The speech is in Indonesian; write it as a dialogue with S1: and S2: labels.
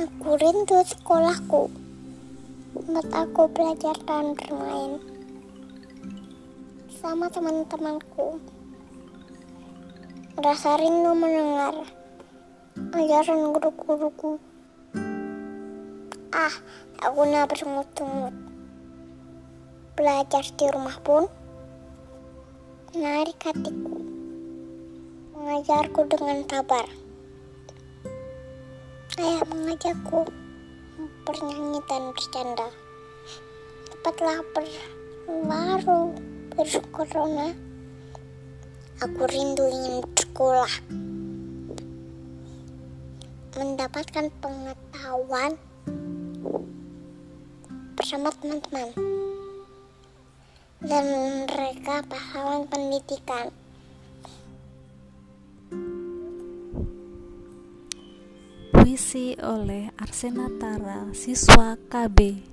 S1: Aku rindu sekolahku tempat aku belajar dan bermain sama teman-temanku. Merasa rindu mendengar ajaran guru-guruku. Ah, tak guna bersungut-sungut. Belajar di rumah pun menarik hatiku, mengajarku dengan sabar. Ayah mengajakku bernyanyi dan bercanda. Cepatlah berlaru bersyukur Rona. Aku rindu ingin bersekolah. Mendapatkan pengetahuan bersama teman-teman. Dan mereka pahlawan pendidikan.
S2: Puisi oleh Arsena Tara, siswa KB